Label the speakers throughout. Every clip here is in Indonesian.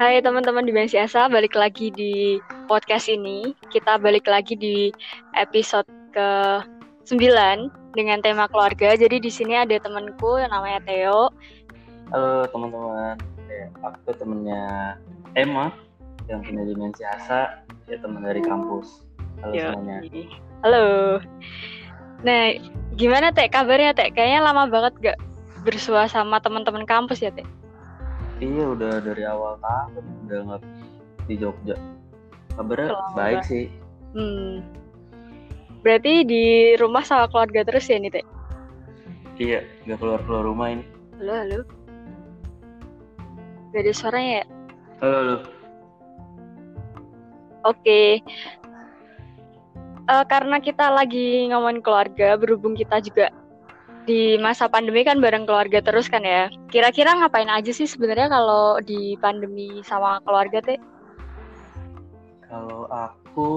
Speaker 1: Hai teman-teman di Dimensi Asa, balik lagi di podcast ini. Kita balik lagi di episode ke-9 dengan tema keluarga. Jadi di sini ada temanku yang namanya Theo.
Speaker 2: Halo teman-teman, ya, aku temennya Emma yang punya Dimensi Asa, ya teman dari kampus. Halo
Speaker 1: Yo.
Speaker 2: semuanya.
Speaker 1: Halo. Nah, gimana Teh kabarnya Teh? Kayaknya lama banget gak bersua sama teman-teman kampus ya Teh?
Speaker 2: Iya udah dari awal tahun udah nggak di Jogja. Kabarnya baik sih.
Speaker 1: Hmm. Berarti di rumah sama keluarga terus ya nih Teh?
Speaker 2: Iya, nggak keluar keluar rumah ini.
Speaker 1: Halo, halo. Gak ada suaranya ya?
Speaker 2: Halo, halo.
Speaker 1: Oke. Eh, karena kita lagi ngomongin keluarga, berhubung kita juga di masa pandemi kan bareng keluarga terus kan ya. Kira-kira ngapain aja sih sebenarnya kalau di pandemi sama keluarga teh?
Speaker 2: Kalau aku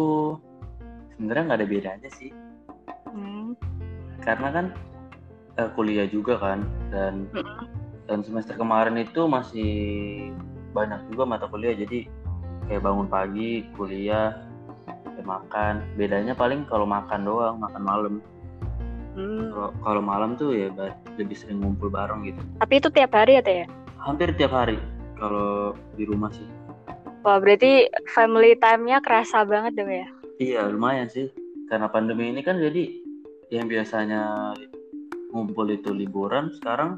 Speaker 2: sebenarnya nggak ada bedanya sih,
Speaker 1: Hmm.
Speaker 2: karena kan eh, kuliah juga kan dan
Speaker 1: Mm-mm.
Speaker 2: dan semester kemarin itu masih banyak juga mata kuliah jadi kayak bangun pagi kuliah kayak makan bedanya paling kalau makan doang makan malam
Speaker 1: Hmm.
Speaker 2: kalau malam tuh ya lebih sering ngumpul bareng gitu
Speaker 1: Tapi itu tiap hari ya teh ya?
Speaker 2: hampir tiap hari kalau di rumah sih
Speaker 1: Wah berarti family time-nya kerasa banget dong ya?
Speaker 2: iya lumayan sih karena pandemi ini kan jadi yang biasanya ngumpul itu liburan sekarang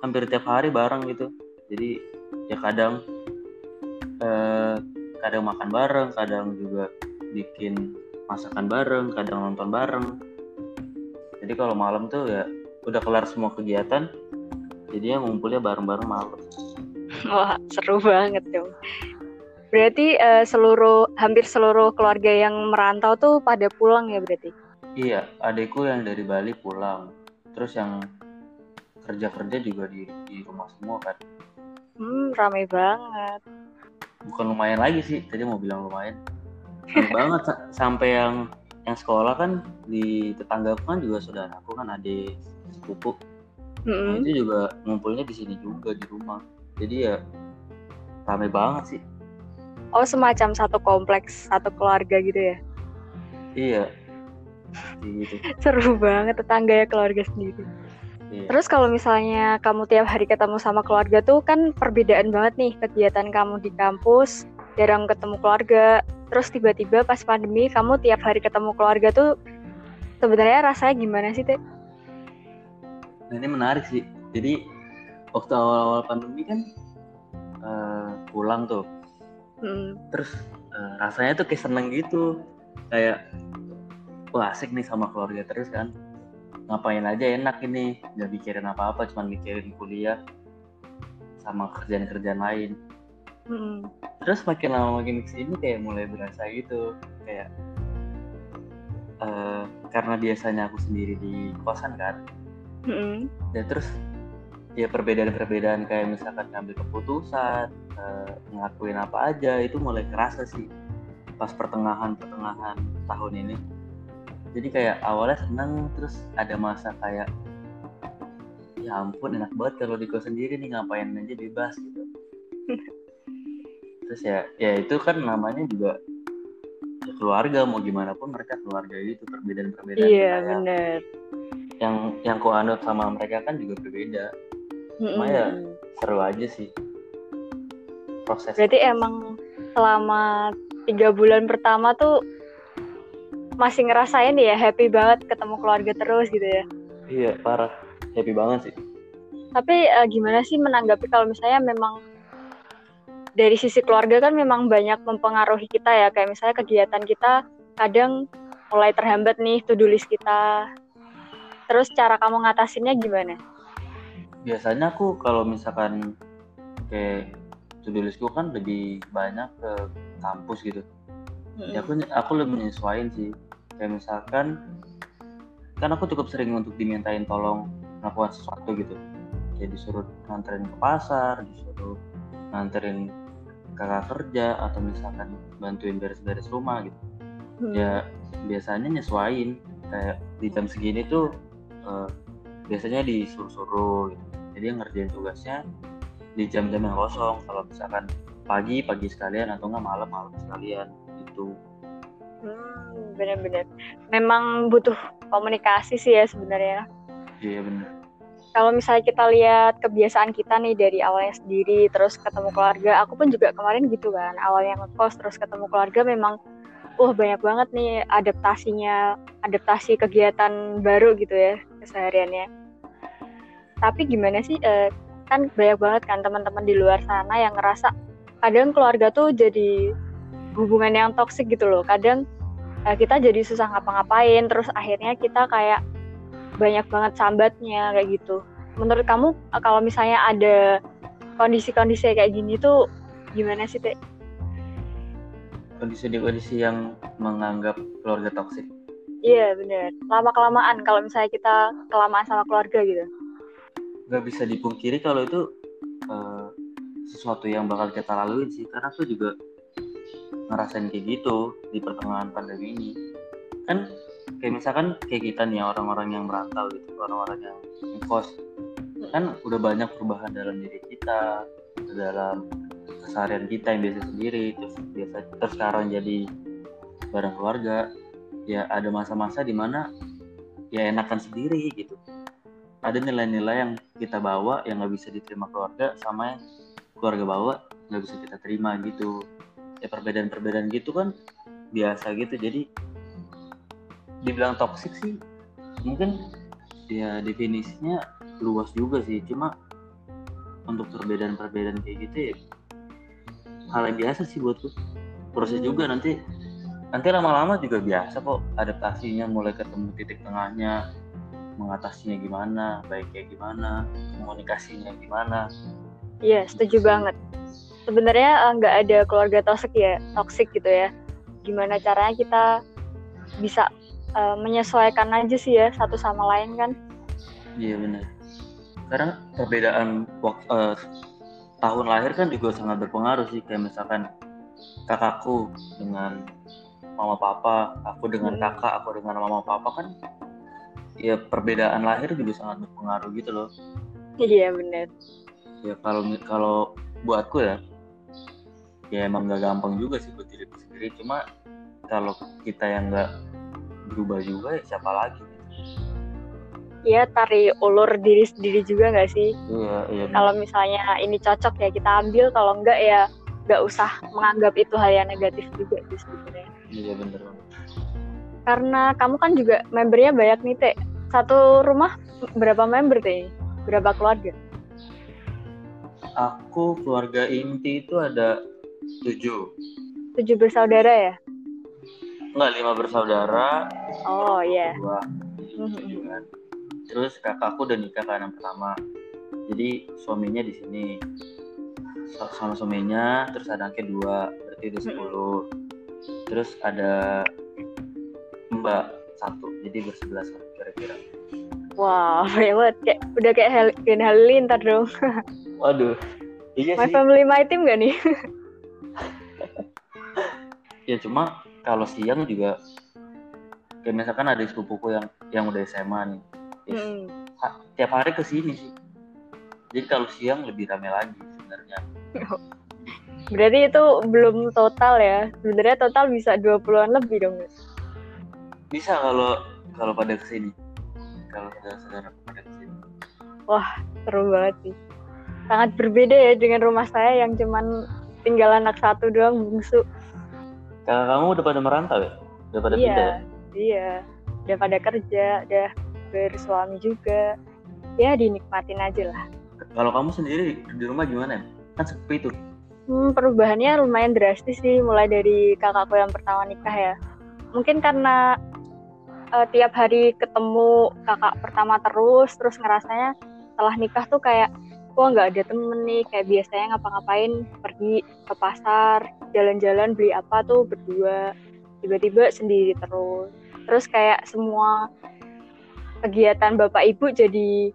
Speaker 2: hampir tiap hari bareng gitu jadi ya kadang eh, kadang makan bareng kadang juga bikin masakan bareng kadang nonton bareng jadi kalau malam tuh ya udah kelar semua kegiatan jadinya ngumpulnya bareng-bareng malam
Speaker 1: Wah seru banget dong. Berarti eh, seluruh hampir seluruh keluarga yang merantau tuh pada pulang ya berarti?
Speaker 2: iya adekku yang dari Bali pulang terus yang kerja-kerja juga di, di rumah semua kan
Speaker 1: Hmm ramai banget.
Speaker 2: bukan lumayan lagi sih tadi mau bilang lumayan banget sa- sampai yang yang sekolah kan di tetangga kan juga saudara aku kan adik sepupu nah,
Speaker 1: Mm-mm.
Speaker 2: itu juga ngumpulnya di sini juga di rumah jadi ya rame banget sih
Speaker 1: Oh semacam satu kompleks, satu keluarga gitu ya?
Speaker 2: iya gitu
Speaker 1: Seru banget tetangga ya keluarga sendiri.
Speaker 2: iya.
Speaker 1: Terus kalau misalnya kamu tiap hari ketemu sama keluarga tuh kan perbedaan banget nih kegiatan kamu di kampus, jarang ketemu keluarga. Terus tiba-tiba pas pandemi kamu tiap hari ketemu keluarga tuh sebenarnya rasanya gimana sih, Teh?
Speaker 2: Nah, ini menarik sih jadi waktu awal-awal pandemi kan eh, pulang tuh
Speaker 1: Mm.
Speaker 2: terus eh, rasanya tuh kayak seneng gitu kayak wah asik nih sama keluarga terus kan ngapain aja enak ini nggak mikirin apa-apa cuman mikirin kuliah sama kerjaan-kerjaan lain
Speaker 1: Mm.
Speaker 2: Terus makin lama makin ke sini kayak mulai berasa gitu kayak eh, karena biasanya aku sendiri di kosan kan.
Speaker 1: Mm-mm.
Speaker 2: dan terus ya perbedaan-perbedaan kayak misalkan ngambil keputusan eh, ngelakuin apa aja itu mulai kerasa sih pas pertengahan-pertengahan tahun ini. Jadi kayak awalnya seneng terus ada masa kayak ya ampun enak banget kalau di kos sendiri nih ngapain aja bebas gitu terus ya. Ya itu kan namanya juga ya keluarga mau gimana pun mereka keluarga gitu perbedaan-perbedaan
Speaker 1: Iya,
Speaker 2: kayak
Speaker 1: bener.
Speaker 2: yang yang ku anut sama mereka kan juga berbeda. Cuma ya,
Speaker 1: Mm-mm.
Speaker 2: seru aja sih. Proses.
Speaker 1: Berarti emang selama tiga bulan pertama tuh masih ngerasain ya happy banget ketemu keluarga terus gitu ya.
Speaker 2: iya parah. Happy banget sih.
Speaker 1: Tapi eh, gimana sih menanggapi kalau misalnya memang dari sisi keluarga kan memang banyak mempengaruhi kita ya. Kayak misalnya kegiatan kita kadang mulai terhambat nih to do list kita. Terus cara kamu ngatasinnya gimana?
Speaker 2: biasanya aku kalau misalkan kayak to do listku kan lebih banyak ke kampus gitu. Ya aku aku lebih menyesuaikan sih. Kayak misalkan kan aku cukup sering untuk dimintain tolong melakukan sesuatu gitu. Kayak disuruh nganterin ke pasar disuruh nganterin kakak kerja atau misalkan bantuin beres-beres rumah gitu.
Speaker 1: Hmm.
Speaker 2: ya biasanya nyesuain kayak di jam segini tuh eh, biasanya disuruh-suruh gitu. Jadi yang ngerjain tugasnya di jam-jam yang kosong. Kalau misalkan pagi pagi sekalian atau nggak malam malam sekalian itu
Speaker 1: hmm, benar-benar. Memang butuh komunikasi sih ya sebenarnya.
Speaker 2: Iya benar
Speaker 1: kalau misalnya kita lihat kebiasaan kita nih dari awalnya sendiri terus ketemu keluarga aku pun juga kemarin gitu kan awalnya ngekos terus ketemu keluarga memang wah banyak banget nih adaptasinya adaptasi kegiatan baru gitu ya kesehariannya. Tapi gimana sih eh, kan banyak banget kan teman-teman di luar sana yang ngerasa kadang keluarga tuh jadi hubungan yang toksik gitu loh. Kadang eh, kita jadi susah ngapa-ngapain terus akhirnya kita kayak banyak banget sambatnya kayak gitu. Menurut kamu kalau misalnya ada kondisi-kondisi kayak gini tuh gimana sih teh?
Speaker 2: Kondisi-kondisi yang menganggap keluarga toksik.
Speaker 1: Iya bener. Lama kelamaan kalau misalnya kita kelamaan sama keluarga gitu.
Speaker 2: Gak bisa dipungkiri kalau itu uh, sesuatu yang bakal kita lalui sih. Karena aku juga ngerasain kayak gitu di pertengahan pandemi ini. Kan kayak misalkan kayak kita nih orang-orang yang merantau gitu orang-orang yang ngekos. Kan udah banyak perubahan dalam diri kita dalam keseharian kita yang biasa sendiri terus biasa terus sekarang jadi bareng keluarga ya ada masa-masa di mana ya enakan sendiri gitu. Ada nilai-nilai yang kita bawa yang nggak bisa diterima keluarga sama yang keluarga bawa nggak bisa kita terima gitu. Ya perbedaan-perbedaan gitu kan biasa gitu. Jadi dibilang toksik sih mungkin ya definisinya luas juga sih. Cuma untuk perbedaan-perbedaan kayak gitu ya hal yang biasa sih buatku proses juga hmm. nanti nanti lama-lama juga biasa kok adaptasinya mulai ketemu titik tengahnya mengatasinya gimana baiknya gimana komunikasinya gimana.
Speaker 1: Iya setuju banget. Sebenarnya eh, nggak ada keluarga toksik ya toksik gitu ya. Gimana caranya kita bisa uh, menyesuaikan aja sih ya satu sama lain kan.
Speaker 2: Iya benar. Karena perbedaan waktu uh, tahun lahir kan juga sangat berpengaruh sih. Kayak misalkan kakakku dengan mama papa aku dengan hmm. kakak aku dengan mama papa kan ya perbedaan lahir juga sangat berpengaruh gitu loh.
Speaker 1: Iya benar.
Speaker 2: Ya kalau kalau buatku ya ya emang gak gampang juga sih buat diri sendiri. Cuma kalau kita yang nggak berubah juga ya siapa lagi
Speaker 1: Iya tarik ulur diri sendiri juga nggak sih?
Speaker 2: Iya iya.
Speaker 1: Kalau misalnya ini cocok ya kita ambil, kalau enggak ya nggak usah menganggap itu hal yang negatif juga sih sebenarnya.
Speaker 2: Iya bener
Speaker 1: Karena kamu kan juga membernya banyak nih teh. Satu rumah berapa member teh? Berapa keluarga?
Speaker 2: Aku keluarga inti itu ada tujuh.
Speaker 1: Tujuh bersaudara ya?
Speaker 2: Enggak, lima bersaudara.
Speaker 1: Oh iya.
Speaker 2: Dua. Mm-hmm. Kan. Terus kakakku udah nikah kan yang pertama. Jadi suaminya di sini sama suaminya, terus ada anaknya dua, berarti udah sepuluh. Terus ada mbak satu, jadi bersebelas kira-kira.
Speaker 1: Wah, wow, banget. Kayak udah kayak hal Gen Halilintar dong.
Speaker 2: Waduh. Iya
Speaker 1: my sih. family my team gak nih?
Speaker 2: ya cuma kalau siang juga kayak misalkan ada sepupuku yang yang udah SMA nih yes, hmm. ha, tiap hari ke sini sih. Jadi kalau siang lebih rame lagi sebenarnya.
Speaker 1: Berarti itu belum total ya? Sebenarnya total bisa 20-an lebih dong
Speaker 2: bisa kalau kalau pada ke sini kalau saudara-saudara pada ke sini
Speaker 1: wah seru banget sih. Sangat berbeda ya dengan rumah saya yang cuman tinggal anak satu doang bungsu
Speaker 2: Kakak kamu udah pada merantau ya? Udah pada
Speaker 1: iya,
Speaker 2: pindah ya?
Speaker 1: Iya, udah pada kerja, udah bersuami juga. Ya dinikmatin aja lah.
Speaker 2: Kalau kamu sendiri di rumah gimana? Kan sepi itu.
Speaker 1: Hmm, perubahannya lumayan drastis sih, mulai dari kakakku yang pertama nikah ya. Mungkin karena uh, tiap hari ketemu kakak pertama terus, terus ngerasanya setelah nikah tuh kayak wah nggak ada temen nih kayak biasanya ngapa-ngapain pergi ke pasar jalan-jalan beli apa tuh berdua tiba-tiba sendiri terus. Terus kayak semua kegiatan bapak ibu jadi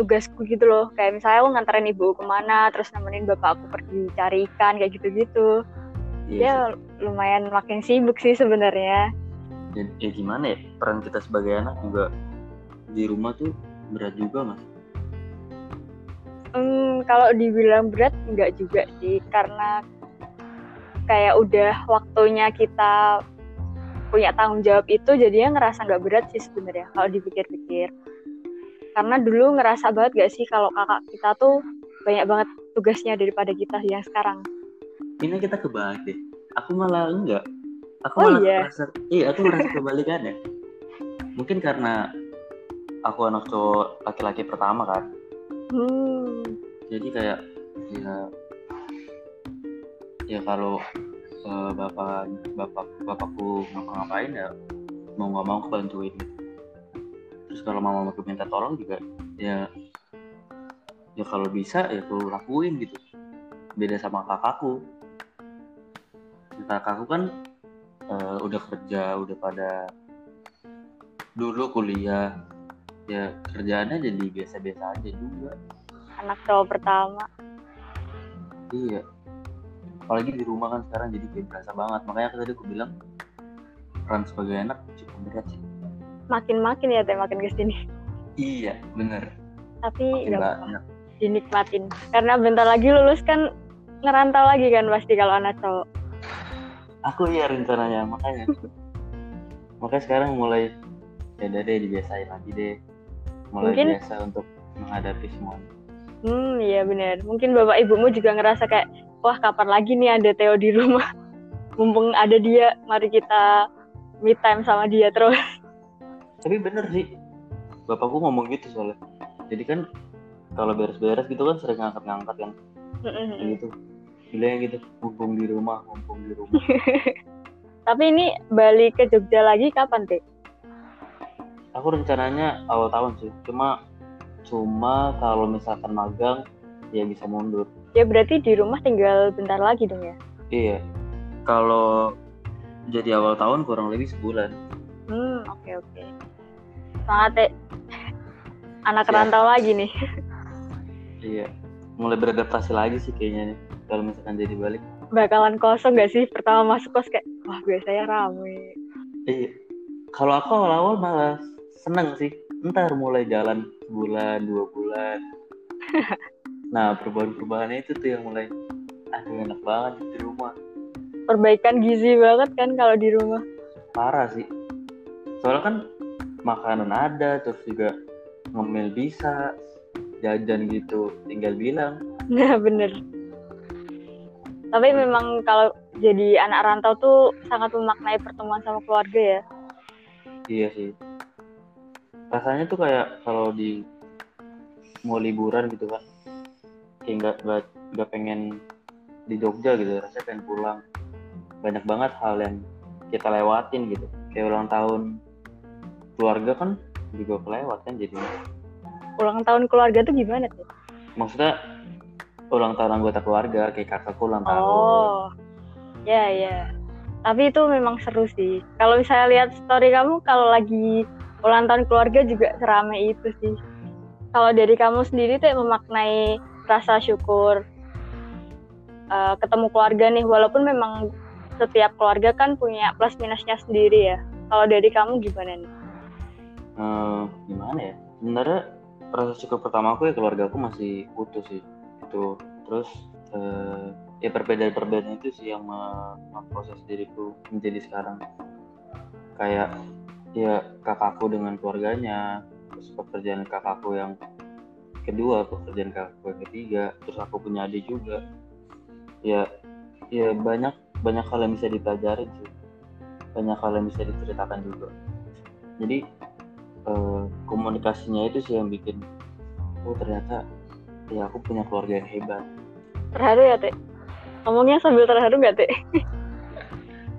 Speaker 1: tugasku gitu loh. Kayak misalnya aku nganterin ibu ke mana terus nemenin bapak aku pergi cari ikan kayak gitu-gitu. Yes. ya lumayan makin sibuk sih sebenarnya.
Speaker 2: Ya, ya gimana ya peran kita sebagai anak juga di rumah tuh berat juga mas
Speaker 1: Hmm, kalau dibilang berat enggak juga sih. Karena kayak udah waktunya kita punya tanggung jawab itu jadinya ngerasa nggak berat sih sebenarnya kalau dipikir-pikir. Karena dulu ngerasa banget gak sih kalau kakak kita tuh banyak banget tugasnya daripada kita yang sekarang?
Speaker 2: Ini kita kebalik deh. Aku malah enggak. Aku
Speaker 1: Oh,
Speaker 2: malah
Speaker 1: iya?
Speaker 2: merasa iya aku merasa kebalikannya mungkin karena aku anak cowok laki-laki pertama kan jadi kayak ya ya kalau eh, bapak bapak bapakku ngapa-ngapain ya mau nggak mau aku bantuin. Terus kalau mama aku minta tolong juga ya ya kalau bisa ya aku lakuin gitu. Beda sama kakakku. Kakakku kan eh, udah kerja udah pada dulu kuliah ya kerjaannya jadi biasa-biasa aja juga
Speaker 1: anak cowok pertama
Speaker 2: Iya. Apalagi di rumah kan sekarang jadi kayak berasa banget. Makanya tadi aku bilang peran sebagai anak cukup berat sih.
Speaker 1: makin-makin ya teh makin ke sini
Speaker 2: Iya, bener.
Speaker 1: tapi
Speaker 2: Makin banyak.
Speaker 1: dinikmatin karena bentar lagi lulus kan ngerantau lagi kan pasti kalau anak cowok
Speaker 2: Aku iya rencananya makanya. makanya sekarang mulai ya deh dibiasain lagi deh. Mulai
Speaker 1: Mungkin-
Speaker 2: biasa untuk menghadapi semuanya.
Speaker 1: Hmm, iya benar. Mungkin bapak ibumu juga ngerasa kayak, wah kapan lagi nih ada Theo di rumah. Mumpung ada dia, mari kita me time sama dia terus.
Speaker 2: Tapi bener sih. Bapakku ngomong gitu soalnya. Jadi kan kalau beres-beres gitu kan sering ngangkat-ngangkat kan. Kayak gitu. Bilangnya gitu, mumpung di rumah, mumpung di rumah.
Speaker 1: Tapi ini balik ke Jogja lagi kapan, Teh?
Speaker 2: Aku rencananya awal tahun sih, cuma cuma kalau misalkan magang ya bisa mundur.
Speaker 1: Ya berarti di rumah tinggal bentar lagi dong ya?
Speaker 2: Iya. Kalau jadi awal tahun kurang lebih sebulan.
Speaker 1: Hmm, oke oke. Semangat, Teh. Anak
Speaker 2: Siap.
Speaker 1: rantau lagi nih.
Speaker 2: Iya. Mulai beradaptasi lagi sih kayaknya nih. Kalau misalkan jadi balik.
Speaker 1: Bakalan kosong gak sih pertama masuk kos kayak, wah biasanya rame.
Speaker 2: Iya. Kalau aku awal-awal malah seneng sih. Ntar mulai jalan sebulan, dua bulan. nah, perubahan-perubahannya itu tuh yang mulai aduh enak banget di rumah.
Speaker 1: Perbaikan gizi banget kan kalau di rumah.
Speaker 2: parah sih soalnya kan makanan ada terus juga ngemil bisa jajan gitu tinggal bilang
Speaker 1: Nah, bener. Tapi memang kalau jadi anak rantau tuh sangat memaknai pertemuan sama keluarga ya.
Speaker 2: iya sih rasanya tuh kayak kalau di mau liburan gitu kan kayak nggak nggak nggak pengen di Jogja gitu rasanya pengen pulang banyak banget hal yang kita lewatin gitu kayak ulang tahun keluarga kan juga kelewat kan jadi
Speaker 1: Ulang tahun keluarga tuh gimana tuh?
Speaker 2: maksudnya ulang tahun anggota keluarga kayak kakakku ulang tahun
Speaker 1: Oh, ya ya. Tapi itu memang seru sih. Kalau misalnya lihat story kamu, kalau lagi ulang tahun keluarga juga seramai itu sih. Kalau dari kamu sendiri tuh memaknai rasa syukur eh, ketemu keluarga nih, walaupun memang setiap keluarga kan punya plus minusnya sendiri ya. Kalau dari kamu gimana nih?
Speaker 2: Eh, gimana ya sebenarnya rasa syukur pertama aku ya keluarga aku masih utuh sih itu terus eh, ya perbedaan-perbedaan itu sih yang me- memproses diriku menjadi sekarang kayak ya kakakku dengan keluarganya. Terus pekerjaan kakakku yang kedua pekerjaan kakakku yang ketiga. Terus aku punya adik juga. Ya ya banyak banyak hal yang bisa dipelajarin sih. Banyak hal yang bisa diceritakan juga. Jadi eh, komunikasinya itu sih yang bikin oh ternyata ya aku punya keluarga yang hebat.
Speaker 1: Terharu ya, Teh? Ngomongnya sambil terharu nggak, Teh?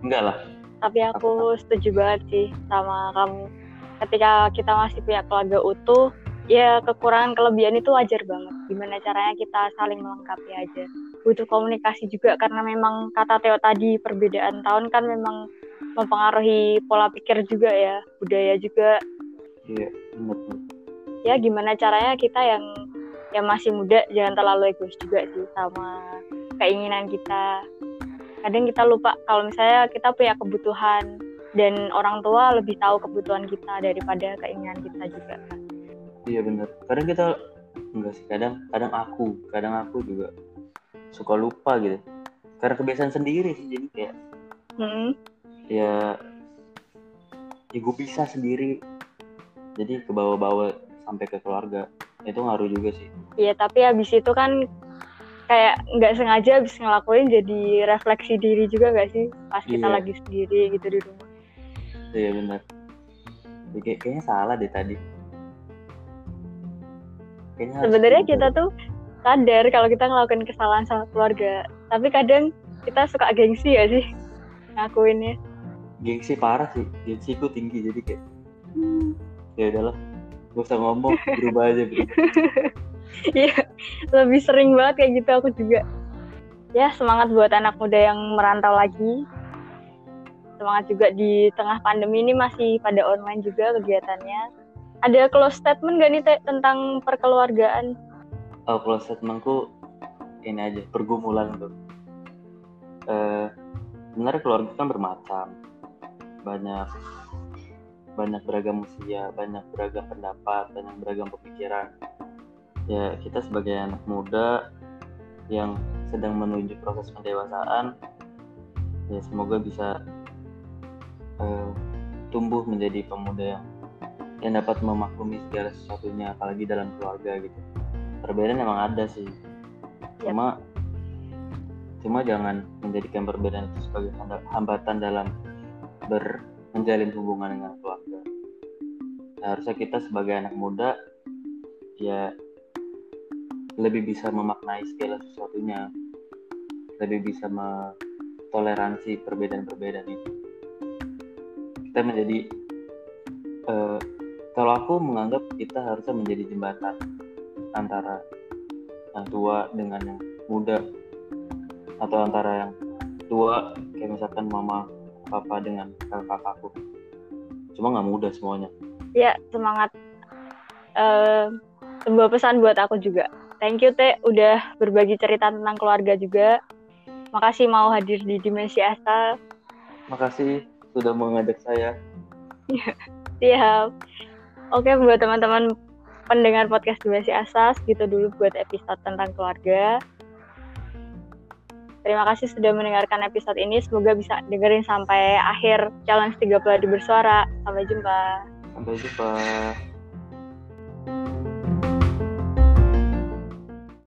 Speaker 2: enggak lah
Speaker 1: Tapi aku setuju banget sih sama kamu. Ketika kita masih punya keluarga utuh, ya kekurangan kelebihan itu wajar banget. Gimana caranya kita saling melengkapi aja. Butuh komunikasi juga karena memang kata Theo tadi perbedaan tahun kan memang mempengaruhi pola pikir juga ya, budaya juga.
Speaker 2: iya.
Speaker 1: Ya gimana caranya kita yang yang masih muda jangan terlalu egois juga sih sama keinginan kita. Kadang kita lupa kalau misalnya kita punya kebutuhan dan orang tua lebih tahu kebutuhan kita daripada keinginan kita juga kan.
Speaker 2: iya bener kadang kita enggak sih kadang kadang aku kadang aku juga suka lupa gitu karena kebiasaan sendiri sih jadi kayak
Speaker 1: Hmm.
Speaker 2: ya ya gue bisa sendiri jadi ke bawah-bawah sampai ke keluarga itu ngaruh juga sih
Speaker 1: Iya, tapi habis itu kan kayak nggak sengaja habis ngelakuin jadi refleksi diri juga nggak sih? Pas kita
Speaker 2: Iya.
Speaker 1: lagi sendiri gitu di rumah.
Speaker 2: iya benar. Kayak- kayaknya salah deh tadi. Kayaknya
Speaker 1: Sebenarnya kita tuh sadar kalau kita ngelakuin kesalahan sama keluarga, tapi kadang kita suka gengsi ya sih ngakuinnya.
Speaker 2: gengsi parah sih. Gengsiku tinggi jadi kayak ya udahlah gak usah ngomong berubah aja bro
Speaker 1: Iya, lebih sering banget kayak gitu aku juga. Ya, semangat buat anak muda yang merantau lagi. Semangat juga di tengah pandemi ini masih pada online juga kegiatannya. Ada close statement gak nih Teh, tentang perkeluargaan?
Speaker 2: oh, kalau statementku ini aja pergumulan tuh eh sebenarnya keluarga kan bermacam banyak banyak beragam usia banyak beragam pendapat banyak beragam pemikiran ya kita sebagai anak muda yang sedang menuju proses pendewasaan ya semoga bisa eh, tumbuh menjadi pemuda yang yang dapat memaklumi segala sesuatunya apalagi dalam keluarga gitu. Perbedaan emang ada sih.
Speaker 1: Yap.
Speaker 2: cuma cuma jangan menjadikan perbedaan itu sebagai hamba- hambatan dalam ber menjalin hubungan dengan keluarga. Nah, harusnya kita sebagai anak muda ya lebih bisa memaknai segala sesuatunya. Lebih bisa toleransi perbedaan-perbedaan itu. Kita menjadi eh, kalau aku menganggap kita harusnya menjadi jembatan antara yang tua dengan yang muda. Atau antara yang tua kayak misalkan mama papa dengan kakak kakakku cuma nggak mudah semuanya.
Speaker 1: Ya, semangat. Eh, sebuah pesan buat aku juga. Thank you Teh, udah berbagi cerita tentang keluarga juga. Makasih mau hadir di Dimensi Asa.
Speaker 2: makasih sudah mengajak saya
Speaker 1: Siap. Oke, buat teman-teman pendengar podcast Dimensi Asa, segitu dulu buat episode tentang keluarga. Terima kasih sudah mendengarkan episode ini. Semoga bisa dengerin sampai akhir challenge 30 hari bersuara. Sampai jumpa.
Speaker 2: sampai jumpa